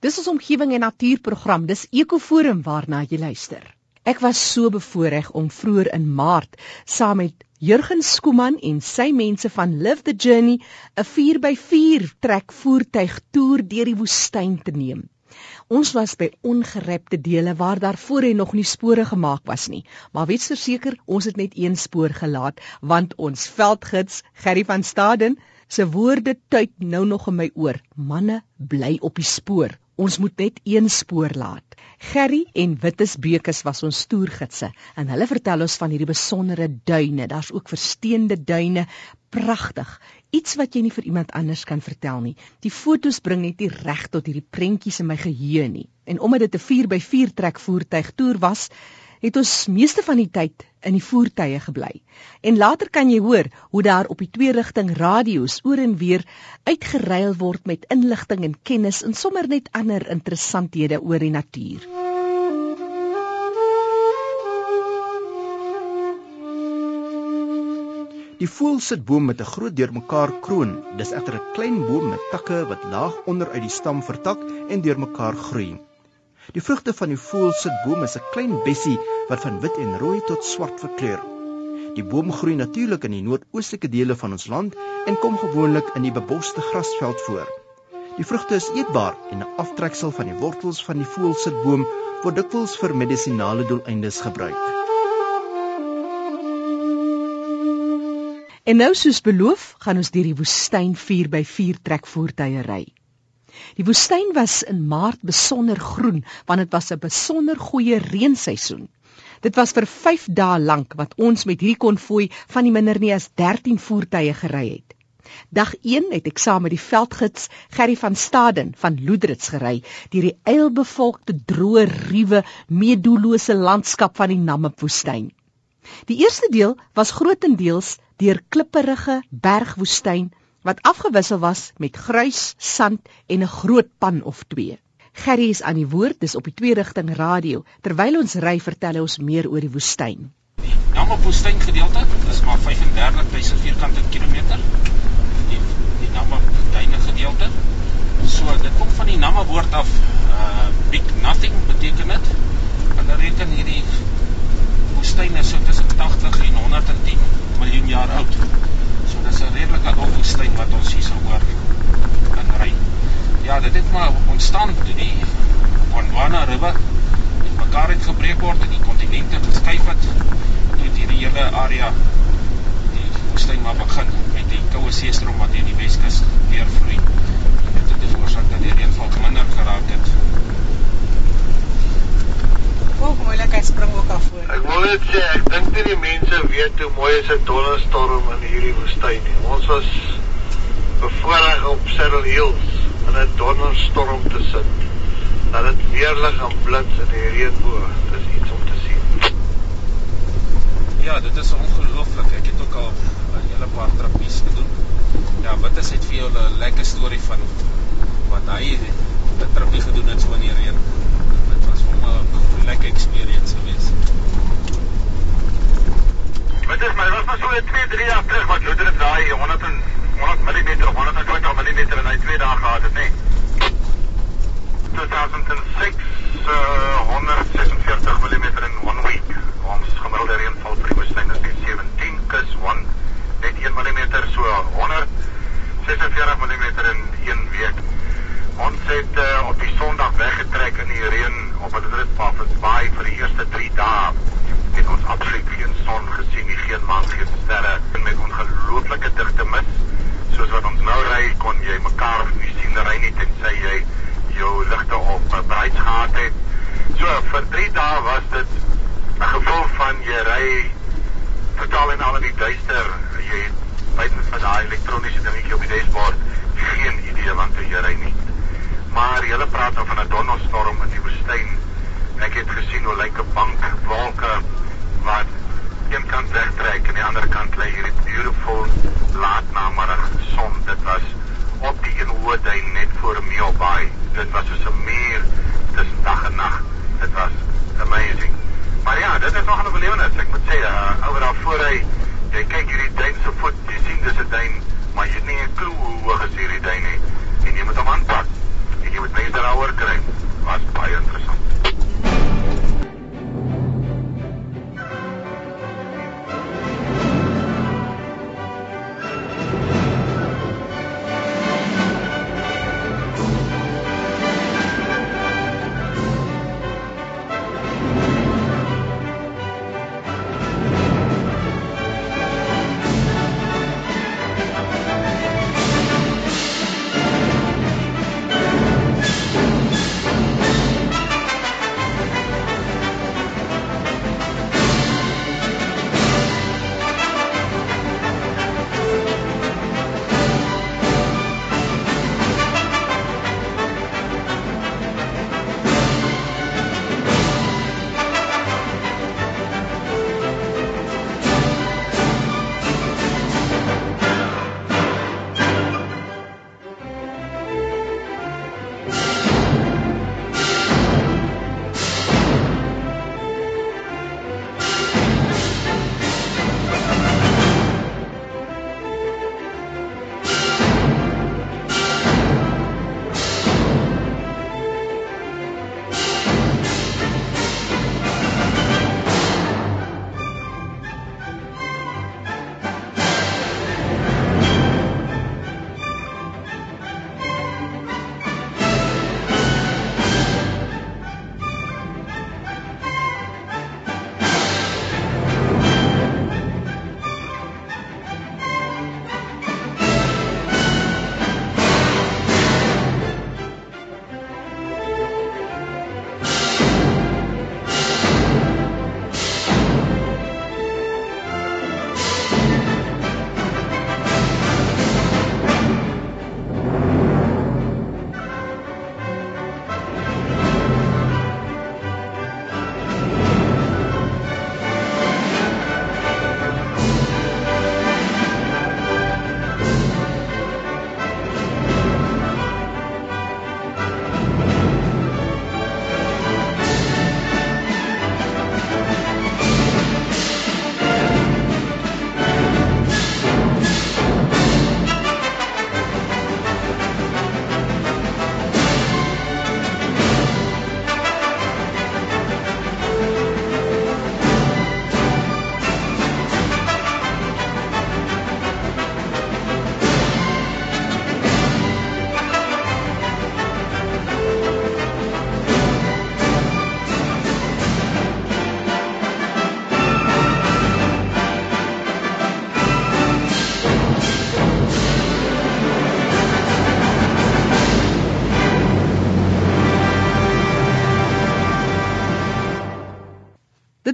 Dis ons omgewing en natuurprogram. Dis Ekoforum waarna jy luister. Ek was so bevoorreg om vroeër in Maart saam met Jurgen Skooman en sy mense van Live the Journey 'n 4x4 trek voertuig toer deur die woestyn te neem. Ons was by ongerepte dele waar daar voorheen nog nie spore gemaak was nie, maar weet verseker ons het net een spoor gelaat want ons veldgids Gerry van Staden se woorde tuig nou nog in my oor. Manne bly op die spoor. Ons moet net een spoor laat. Gerry en Wittes Bekes was ons toergidse en hulle vertel ons van hierdie besondere duine. Daar's ook versteende duine, pragtig. Iets wat jy nie vir iemand anders kan vertel nie. Die fotos bring net nie reg tot hierdie prentjies in my geheue nie. En omdat dit 'n 4x4 trek voertuig toer was, het ons meeste van die tyd in die voertuie gebly. En later kan jy hoor hoe daar op die twee rigting radio's oor en weer uitgeruil word met inligting en kennis en sommer net ander interessanthede oor die natuur. Die voël sit boom met 'n groot deurmekaar kroon. Dis egter 'n klein boom met takke wat laag onder uit die stam vertak en deurmekaar groei. Die vrugte van die voël sit boom is 'n klein bessie wat van wit en rooi tot swart verkleur. Die boom groei natuurlik in die noordoostelike dele van ons land en kom gewoonlik in die beboste grasveld voor. Die vrugte is eetbaar en 'n aftreksel van die wortels van die voël sit boom word dikwels vir medisonale doeleindes gebruik. En nou soos beloof, gaan ons deur die woestyn 4x4 trekvoertuie ry. Die woestyn was in Maart besonder groen want dit was 'n besonder goeie reenseisoen. Dit was vir 5 dae lank wat ons met hierdie konvooi van die minder nie as 13 voertuie gery het. Dag 1 het ek saam met die veldgids Gerry van Staden van Loedrits gery deur die eilbevolkte droë ruwe meedolose landskap van die Namibwoestyn. Die eerste deel was grootendeels deur klipperige bergwoestyn wat afgewissel was met gruis, sand en 'n groot pan of twee. Gerry is aan die woord, dis op die twee rigting radio. Terwyl ons ry, vertel hy ons meer oor die woestyn. Die Namma woestyn gedeelte is maar 35000 vierkante kilometer. Die die Namma duine gedeelte. So dit kom van die Namma woord af, uh big nothing beteken dit. Hulle reken hierdie woestyn is so tussen 80 en 110 miljoen jaar oud dis 'n redelike ou woestyn wat ons hier sou oor kan ry. Ja, dit het maar ontstaan toe die Gondwana River in mekaar het gebreek word en die kontinente geskuif het toe hierdie hele area die woestyn maar begin met die koue seestroom wat hier die Weskus deurvloei. Dit het veroorsaak dat die reënval minder geraak het. Oh, moeilikheid spring ook af voor. Ek wil net sê, ek dink nie die mense weet hoe mooi is 'n donderstorm in hierdie woestyn nie. Ons was bevoorreg op Saddle Hills in 'n donderstorm te sit. Dat dit weerlig en blits in die reënboog. Dis iets om te sien. Ja, dit is ongelooflik. Ek het ook al 'n hele paar trappies gedoen. Ja, wat is dit vir jou 'n lekker storie van wat hy 'n trappie gedoen het so in die reën? Lekker experience gewees. Wat is my was maar so 2 3 jaar terug wat Luther het daai 100 100 mm of 120 mm in hy 2 dae gehad het, nê. Nee. 2006 uh, 146 mm in one week. Ons gemiddelde reënval vir die woestyn is 17 kus 1 net 1 mm so 146 mm in 1 week. Ons het uh, op die Sondag weggetrek in die reën op 'n ritpad wat baie vir die eerste 3 dae het ons absoluut geen son gesien nie, geen maan, geen sterre en met ongelooflike digte mis. Soos wat ons nou ry, kon jy mekaar nie sien ry nie tensy jy jou ligte op 'n breed gehad het. So vir 3 dae was dit 'n gevoel van jy ry totaal en al in die duister. Jy het buite van daai elektroniese dingetjie op die dashboard geen idee wat jy ry nie maar jy praat nou van 'n donderstorm in die woestyn. Ek het gesien hoe lyk 'n bank wolke wat een kant wegtrek en die ander kant lê hierdie beautiful laat namiddag son. Dit was op die een hoë duin net voor Meelbaai. Dit was soos 'n muur tussen dag en nag. Dit was amazing. Maar ja, dit is nog 'n belewenis. Ek moet sê, uh, oor daar voor hy jy kyk hierdie duin se voet, jy sien dis 'n duin, maar jy het nie 'n klou hoe hoog is hierdie duin nie. En jy moet hom aanpak you would make that hour correct. That's my understanding.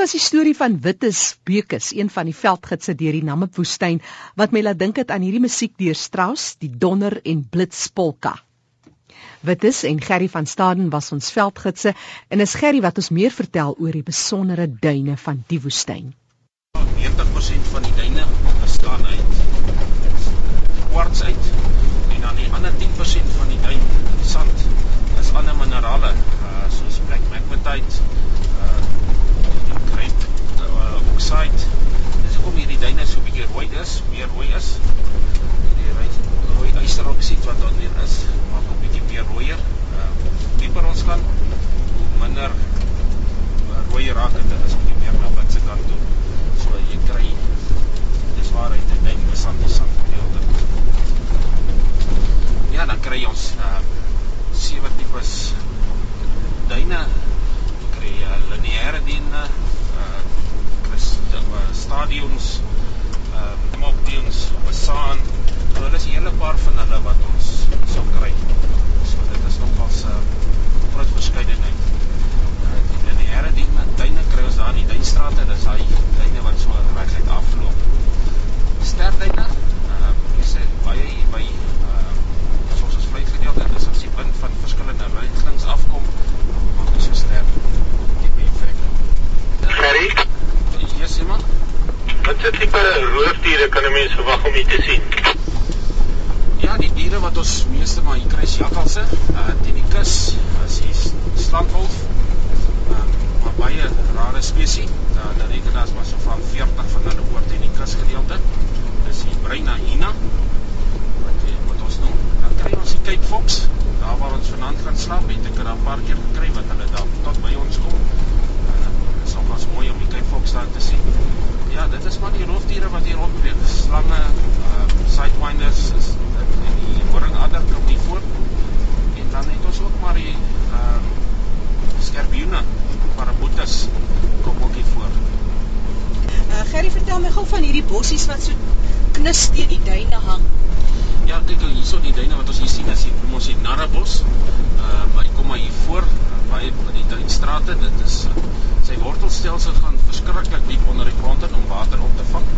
Was die storie van Wittes Bekes, een van die veldgidse deur die Namibwoestyn wat my laat dink aan hierdie musiek deur Strauss, die Donder en Blitz polka. Wittes en Gerry van Staden was ons veldgidse en is Gerry wat ons meer vertel oor die besondere duine van die woestyn. 90% van die duine bestaan uit kwarts uit en dan die ander 10% van die duin sand is ander minerale uh, soos black magnetite oxide. Dis hoekom hierdie duine so 'n bietjie rooi is, meer rooi is. Die rooi ysteroksied wat daar weer is, maak hom bietjie meer rooier. Ehm uh, dieper ons gaan, hoe minder uh, rooi raak dit is bietjie meer na wat se kant toe. So jy kry dis waar hy dit dink besand is aan gedeelte. Ja, dan kry ons uh sewe tipes duine. Jy kry uh, lineêre duine stadions ehm uh, mockteams besaan. So hulle is 'n hele paar van hulle wat ons sou kry. So dit is nogals 'n uh, groot verskeidenheid. Uh, in die here die duine kry ons daar in die duinstrate, dis daai duine wat so reguit afloop. Sterduine, ehm uh, jy sê baie hier by ehm uh, soos ons vlei gedeelte, dis as die wind van verskillende rigtings afkom, maak dit so sterk. Die effek. Ferry? Yes, iemand? Wat se tipe roofdiere kan 'n mens verwag om hier te sien? Ja, die diere wat ons meeste maar hier kry is jakkalse, uh teen die kus, as jy slandwolf. Uh, maar baie rare spesies. Daar uh, reken daar is maar so van 40 van hulle oor teen die kus gedeelte. Dis die bruina hyena wat jy wat ons noem. Dan kry ons die Cape Fox, daar waar ons vanaand gaan slaap, het ek er 'n paar keer gekry wat hulle daar tot by ons kom. Uh, dit is alvas mooi om die Cape Fox daar te sien. Ja, dit is maar die roofdiere wat hier rondbeweeg. Slange, uh sidewinders, is dit en die horingadder kom hier voor. En dan het die uh skorpioene, parabotas kom ook hier voor. Uh Gerry, vertel my gou van hierdie bossies wat so knus teen die duine hang. Ja, kyk hierso die duine wat ons hier sien, is die kom ons die Narrabos. Uh maar hy kom maar hier voor, baie by die duinstrate. Dit is uh, sy wortelstelsel gaan verskriklik diep onder die grond in om water op te vang.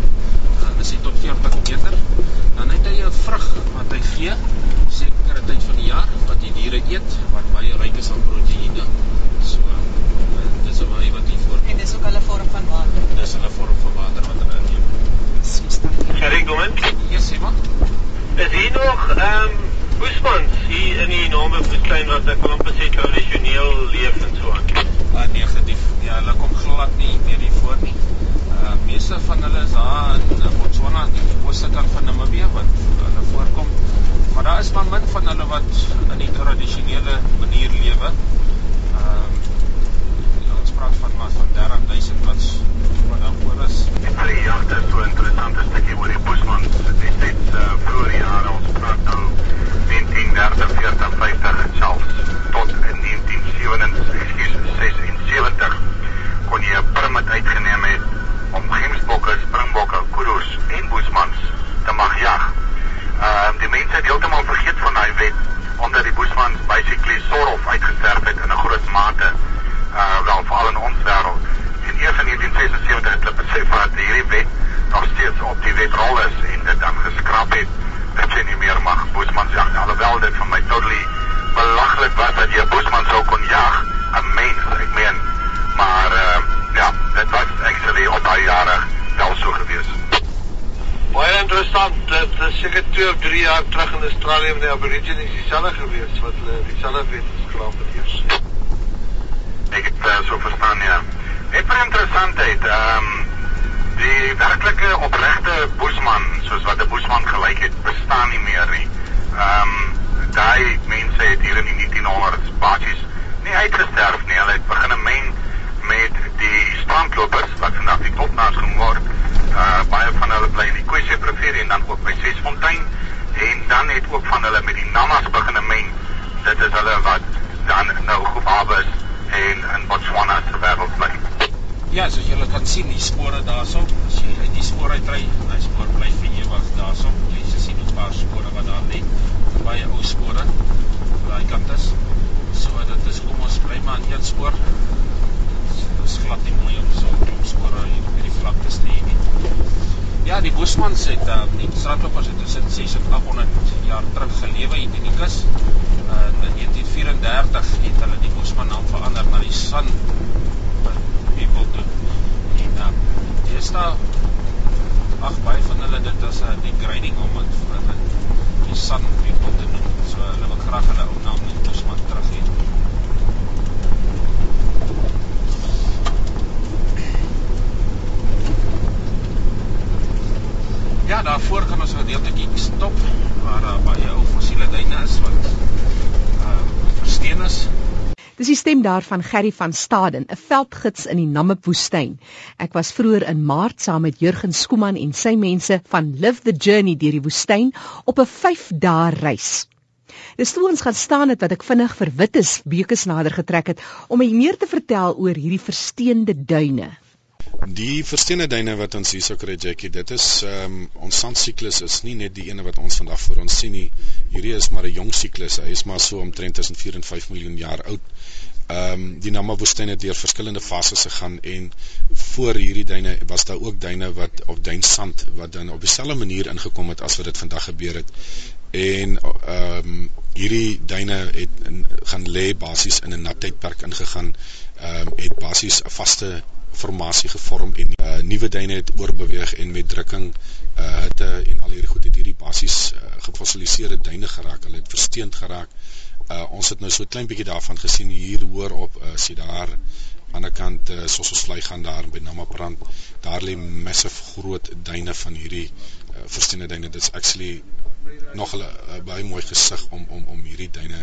Uh, dis hy tot 40 meter. Dan het hy 'n vrug wat hy gee sekere tyd van die jaar wat die diere eet wat baie ryk is aan proteïene. So uh, dis hoe hy wat hier voor. En dis ook hulle vorm van water. Dis hulle vorm van water wat hulle neem. Gerry Gomen? Yes, Emma. Is hier nog ehm um, Boesmans hier in die name woestyn wat ek wil amper sê tradisioneel leef en so aan. Uh, negatief. Ja, hulle kom glad nie meer hier voor nie. Uh meeste van hulle is daar in Botswana, die ooste kant van Namibië wat hulle voorkom. Maar daar is maar min van hulle wat in die tradisionele manier lewe. 2 of 3 jaar terug in Australië met die Aborigines dieselfde gewees wat hulle dieselfde wet geskraap het eers. Ek het uh, so verstaan ja. Net vir interessantheid, ehm um, die werklike opregte boesman soos wat 'n boesman gelyk het bestaan nie meer nie. Ehm um, daai mense het hier in die 1900s basies nie uitgesterf nie. Hulle het begin meng met die strandlopers wat vandag die topnaas genoem word. Uh baie van hulle bly in die Kwese rivier en dan ook by Sesfontein en dan het ook van hulle met die Namas begin meng. Dit is hulle wat dan nou Gobabas en in Botswana se wêreld bly. Ja, soos julle kan sien, die spore daarso, as jy uit die spoor uitry, daai spoor bly vir ewig daarso. Jy sien 'n paar spore wat daar lê, baie ou spore. Daai kant is. So dit is kom ons bly maar aan een spoor. Dit is glad nie mooi om so oppervlaktes te hê nie. Ja, die Bosmans het uh, die sandlopers het tussen 6 en 800 jaar terug gelewe hier in die kus. Uh, in 1934 het hulle die Bosman naam verander na die San Dis die stem daarvan Gerry van Staden, 'n veldgids in die Namib woestyn. Ek was vroeër in Maart saam met Jurgen Skooman en sy mense van Live the Journey deur die woestyn op 'n 5 dae reis. Dis toe ons gaan staan het wat ek vinnig vir Wittes bekes nader getrek het om my meer te vertel oor hierdie versteende duine. Die versteende duine wat ons hierso kry Jackie, dit is ehm um, ons sandsiklus is nie net die ene wat ons vandag voor ons sien nie. Hierdie is maar 'n jong siklus. Hy is maar so omtrent tussen 4 en 5 miljoen jaar oud. Ehm um, die Namib woestyn het deur verskillende fases gegaan en voor hierdie duine was daar ook duine wat op duinsand wat dan op dieselfde manier ingekom het as wat dit vandag gebeur het. En ehm um, hierdie duine het in, gaan lê basies in 'n nat tydperk ingegaan. Ehm um, het basies 'n vaste formasie gevorm en uh, nuwe duine het oorbeweeg en met drukking uh, hitte en al hierdie goed het hierdie basies uh, gefossiliseerde duine geraak. Hulle het versteend geraak. Uh, ons het nou so 'n klein bietjie daarvan gesien hier hoor op uh, sien daar aan die kant uh, soos ons vlei gaan daar by Namaprand. Daar lê massive groot duine van hierdie uh, versteende duine. Dit's actually nog 'n uh, baie mooi gesig om om om hierdie duine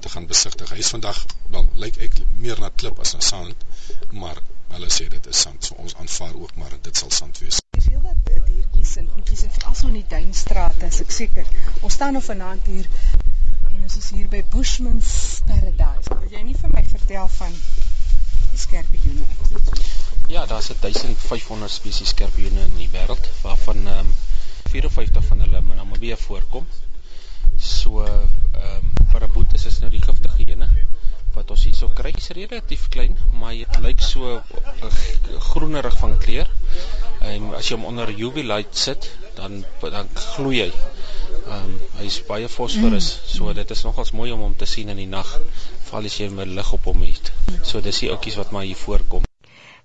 te gaan besigtig. Hy is vandag wel lyk ek meer na klip as na sand, maar Hulle sê dit is sand, so ons aanvaar ook maar dit sal sand wees. Jy sien dat diertjies en goedjies en veral so in die duinstrate, as ek seker. Ons staan nou vanaand hier en ons is hier by Bushman's Paradise. Wil jy nie vir my vertel van skerpioene? Ja, daar's 1500 spesies skerpioene in die wêreld waarvan ehm um, 54 van hulle in Namibië voorkom. So ehm um, paraboot is nou die giftige ene wat ons hierso kry is relatief klein, maar dit lyk so uh, groenerig van kleur. En as jy hom onder UV light sit, dan dan gloei hy. Ehm um, hy is baie fosforus, mm. so dit is nogals mooi om hom te sien in die nag, veral as jy met lig op hom het. So dis die oudjies wat maar hier voorkom.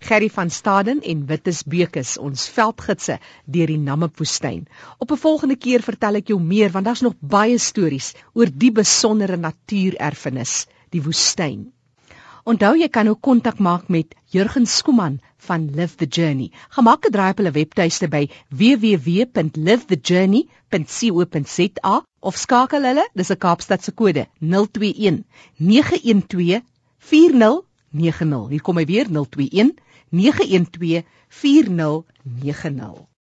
Gerry van Staden en Wittes Bekes, ons veldgidse deur die Namibwoestyn. Op 'n volgende keer vertel ek jou meer want daar's nog baie stories oor die besondere natuurerfenis die woestyn. Onthou jy kan ook kontak maak met Jurgen Skooman van Live the Journey. Gemaak 'n draai op hulle webtuiste by www.livethejourney.co.za of skakel hulle, dis 'n Kaapstadse kode 021 912 4090. Hier kom hy weer 021 912 4090.